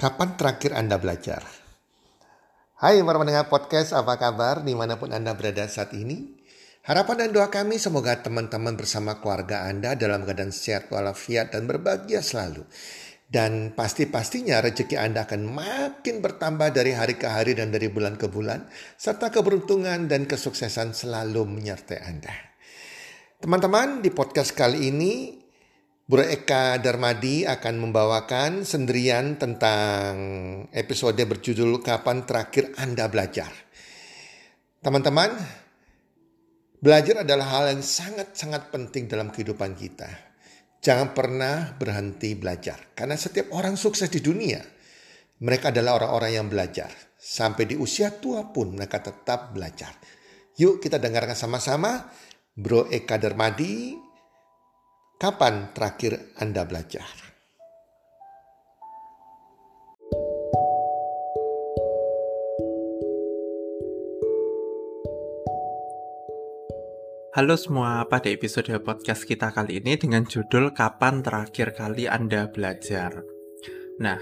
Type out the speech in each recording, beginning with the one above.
Kapan terakhir Anda belajar? Hai para pendengar podcast, apa kabar di mana pun Anda berada saat ini? Harapan dan doa kami semoga teman-teman bersama keluarga Anda dalam keadaan sehat walafiat dan berbahagia selalu. Dan pasti-pastinya rezeki Anda akan makin bertambah dari hari ke hari dan dari bulan ke bulan. Serta keberuntungan dan kesuksesan selalu menyertai Anda. Teman-teman, di podcast kali ini Bro Eka Darmadi akan membawakan sendirian tentang episode berjudul Kapan Terakhir Anda Belajar. Teman-teman, belajar adalah hal yang sangat-sangat penting dalam kehidupan kita. Jangan pernah berhenti belajar, karena setiap orang sukses di dunia, mereka adalah orang-orang yang belajar. Sampai di usia tua pun mereka tetap belajar. Yuk kita dengarkan sama-sama Bro Eka Darmadi Kapan terakhir Anda belajar? Halo semua, pada episode podcast kita kali ini dengan judul Kapan terakhir kali Anda belajar? Nah,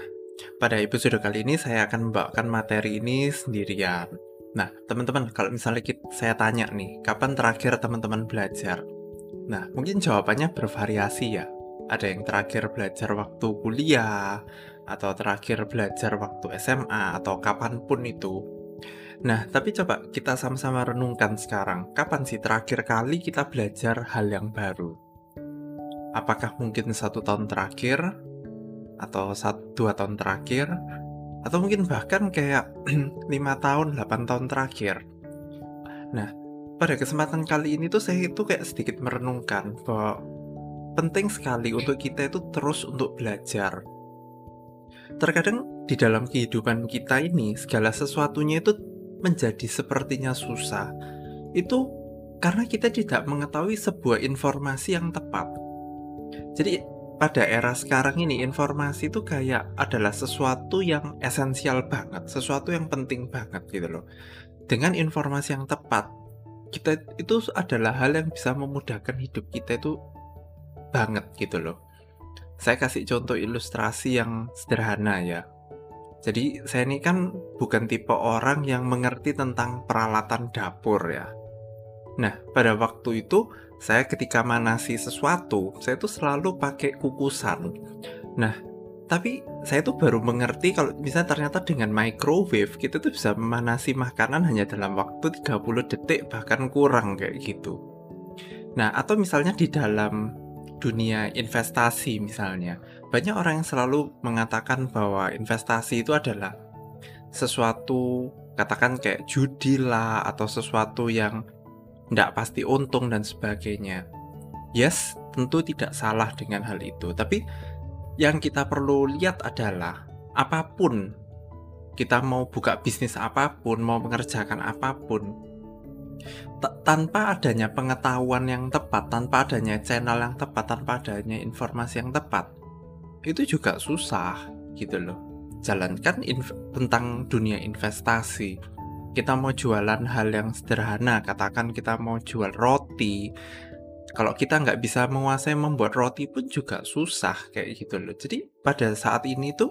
pada episode kali ini saya akan membawakan materi ini sendirian. Nah, teman-teman, kalau misalnya kita, saya tanya nih, kapan terakhir teman-teman belajar? Nah, mungkin jawabannya bervariasi ya. Ada yang terakhir belajar waktu kuliah, atau terakhir belajar waktu SMA, atau kapan pun itu. Nah, tapi coba kita sama-sama renungkan sekarang, kapan sih terakhir kali kita belajar hal yang baru? Apakah mungkin satu tahun terakhir, atau satu dua tahun terakhir, atau mungkin bahkan kayak lima tahun, 8 tahun terakhir? Nah, pada kesempatan kali ini tuh saya itu kayak sedikit merenungkan bahwa penting sekali untuk kita itu terus untuk belajar. Terkadang di dalam kehidupan kita ini segala sesuatunya itu menjadi sepertinya susah. Itu karena kita tidak mengetahui sebuah informasi yang tepat. Jadi pada era sekarang ini informasi itu kayak adalah sesuatu yang esensial banget, sesuatu yang penting banget gitu loh. Dengan informasi yang tepat, kita itu adalah hal yang bisa memudahkan hidup kita itu banget gitu loh. Saya kasih contoh ilustrasi yang sederhana ya. Jadi saya ini kan bukan tipe orang yang mengerti tentang peralatan dapur ya. Nah, pada waktu itu saya ketika manasi sesuatu, saya itu selalu pakai kukusan. Nah, tapi saya tuh baru mengerti kalau bisa ternyata dengan microwave kita tuh bisa memanasi makanan hanya dalam waktu 30 detik bahkan kurang kayak gitu. Nah, atau misalnya di dalam dunia investasi misalnya, banyak orang yang selalu mengatakan bahwa investasi itu adalah sesuatu katakan kayak judi lah atau sesuatu yang tidak pasti untung dan sebagainya. Yes, tentu tidak salah dengan hal itu, tapi yang kita perlu lihat adalah apa pun kita mau buka bisnis apa pun, mau mengerjakan apa pun, tanpa adanya pengetahuan yang tepat, tanpa adanya channel yang tepat, tanpa adanya informasi yang tepat, itu juga susah gitu loh. Jalankan tentang dunia investasi. Kita mau jualan hal yang sederhana, katakan kita mau jual roti, kalau kita nggak bisa menguasai membuat roti pun juga susah kayak gitu loh. Jadi pada saat ini tuh,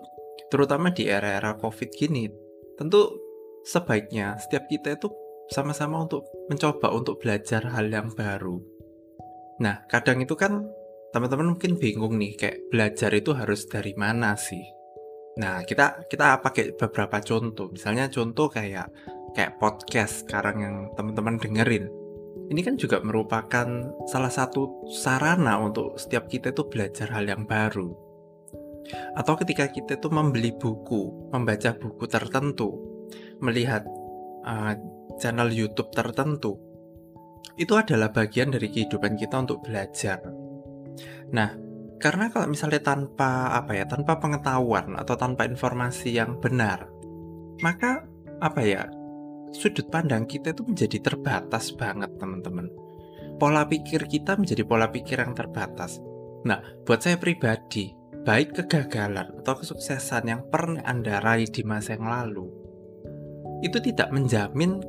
terutama di era-era COVID gini, tentu sebaiknya setiap kita itu sama-sama untuk mencoba untuk belajar hal yang baru. Nah, kadang itu kan teman-teman mungkin bingung nih, kayak belajar itu harus dari mana sih? Nah, kita kita pakai beberapa contoh. Misalnya contoh kayak kayak podcast sekarang yang teman-teman dengerin ini kan juga merupakan salah satu sarana untuk setiap kita itu belajar hal yang baru. Atau ketika kita itu membeli buku, membaca buku tertentu, melihat uh, channel YouTube tertentu, itu adalah bagian dari kehidupan kita untuk belajar. Nah, karena kalau misalnya tanpa apa ya, tanpa pengetahuan atau tanpa informasi yang benar, maka apa ya, sudut pandang kita itu menjadi terbatas banget teman-teman. Pola pikir kita menjadi pola pikir yang terbatas. Nah, buat saya pribadi, baik kegagalan atau kesuksesan yang pernah Anda raih di masa yang lalu, itu tidak menjamin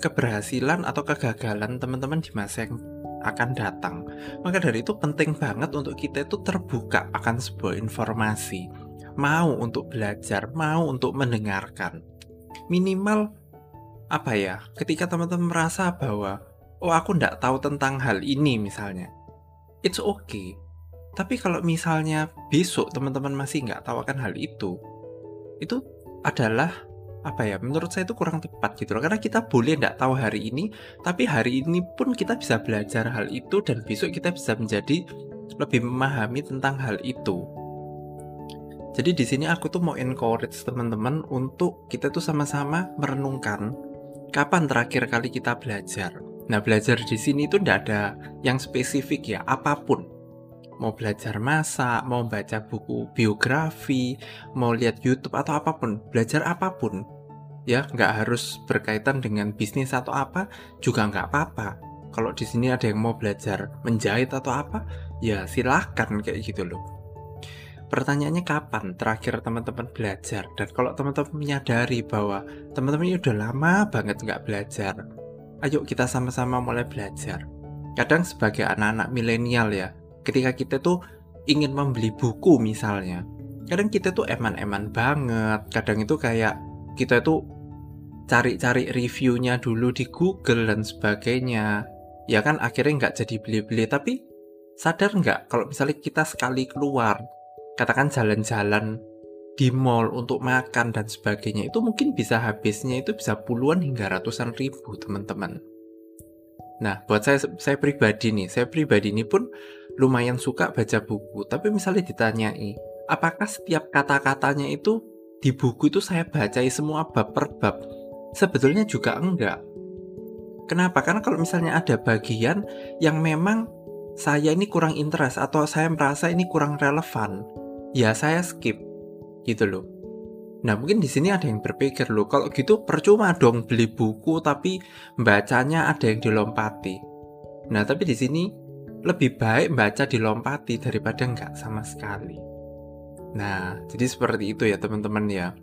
keberhasilan atau kegagalan teman-teman di masa yang akan datang. Maka dari itu penting banget untuk kita itu terbuka akan sebuah informasi, mau untuk belajar, mau untuk mendengarkan. Minimal apa ya? Ketika teman-teman merasa bahwa oh aku nggak tahu tentang hal ini misalnya, it's okay. Tapi kalau misalnya besok teman-teman masih nggak tahu akan hal itu, itu adalah apa ya menurut saya itu kurang tepat gitu loh karena kita boleh nggak tahu hari ini tapi hari ini pun kita bisa belajar hal itu dan besok kita bisa menjadi lebih memahami tentang hal itu jadi di sini aku tuh mau encourage teman-teman untuk kita tuh sama-sama merenungkan kapan terakhir kali kita belajar. Nah, belajar di sini tuh tidak ada yang spesifik ya, apa pun. Mau belajar masak, mau baca buku biografi, mau lihat YouTube atau apa pun, belajar apa pun. Ya, nggak harus berkaitan dengan bisnis atau apa, juga nggak apa-apa. Kalau di sini ada yang mau belajar menjahit atau apa, ya silahkan kayak gitu loh Pertanyaannya kapan terakhir teman-teman belajar? Dan kalau teman-teman menyadari bahwa teman-teman udah lama banget nggak belajar, ayo kita sama-sama mulai belajar. Kadang sebagai anak-anak milenial ya, ketika kita tuh ingin membeli buku misalnya, kadang kita tuh eman-eman banget. Kadang itu kayak kita tuh cari-cari reviewnya dulu di Google dan sebagainya. Ya kan akhirnya nggak jadi beli-beli, tapi sadar nggak kalau misalnya kita sekali keluar katakan jalan-jalan di mall untuk makan dan sebagainya itu mungkin bisa habisnya itu bisa puluhan hingga ratusan ribu teman-teman. Nah, buat saya saya pribadi nih, saya pribadi ini pun lumayan suka baca buku. Tapi misalnya ditanyai, apakah setiap kata-katanya itu di buku itu saya bacai semua bab per bab? Sebetulnya juga enggak. Kenapa? Karena kalau misalnya ada bagian yang memang saya ini kurang interest atau saya merasa ini kurang relevan, ya saya skip gitu loh. Nah mungkin di sini ada yang berpikir loh kalau gitu percuma dong beli buku tapi bacanya ada yang dilompati. Nah tapi di sini lebih baik baca dilompati daripada nggak sama sekali. Nah jadi seperti itu ya teman-teman ya.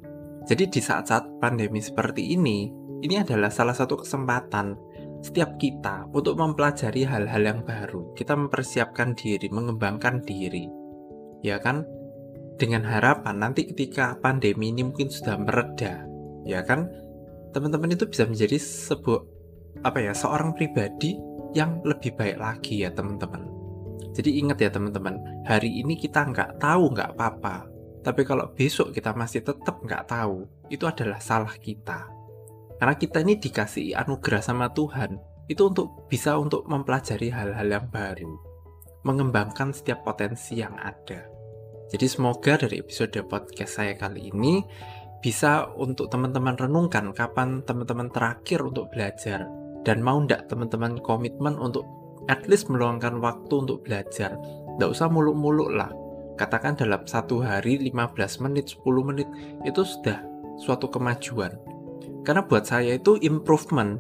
Jadi di saat-saat pandemi seperti ini, ini adalah salah satu kesempatan setiap kita untuk mempelajari hal-hal yang baru. Kita mempersiapkan diri, mengembangkan diri. Ya kan? Dengan harapan nanti ketika pandemi ini mungkin sudah mereda, ya kan, teman-teman itu bisa menjadi sebuah apa ya seorang pribadi yang lebih baik lagi ya teman-teman. Jadi ingat ya teman-teman, hari ini kita nggak tahu nggak apa-apa, tapi kalau besok kita masih tetap nggak tahu, itu adalah salah kita. Karena kita ini dikasih anugerah sama Tuhan, itu untuk bisa untuk mempelajari hal-hal yang baru, mengembangkan setiap potensi yang ada. Jadi semoga dari episode podcast saya kali ini bisa untuk teman-teman renungkan kapan teman-teman terakhir untuk belajar dan mau ndak teman-teman komitmen untuk at least meluangkan waktu untuk belajar. Nggak usah muluk-muluk lah. Katakan dalam satu hari 15 menit, 10 menit itu sudah suatu kemajuan. Karena buat saya itu improvement.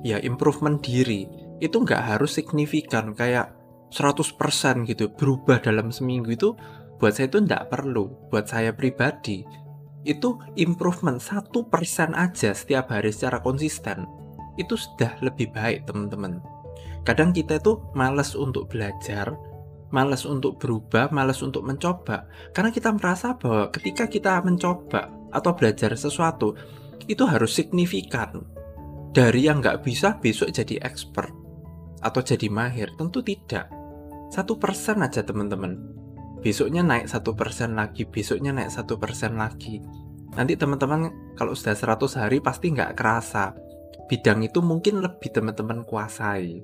Ya improvement diri itu nggak harus signifikan kayak 100% gitu berubah dalam seminggu itu buat saya itu tidak perlu. Buat saya pribadi itu improvement satu persen aja setiap hari secara konsisten itu sudah lebih baik teman-teman. Kadang kita itu males untuk belajar males untuk berubah males untuk mencoba karena kita merasa bahwa ketika kita mencoba atau belajar sesuatu itu harus signifikan. Dari yang nggak bisa besok jadi expert atau jadi mahir. Tentu tidak. Satu persen aja teman-teman besoknya naik satu persen lagi, besoknya naik satu persen lagi. Nanti teman-teman kalau sudah 100 hari pasti nggak kerasa. Bidang itu mungkin lebih teman-teman kuasai.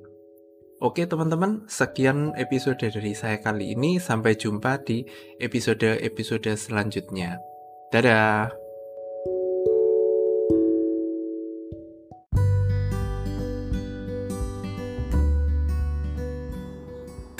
Oke teman-teman, sekian episode dari saya kali ini. Sampai jumpa di episode-episode selanjutnya. Dadah!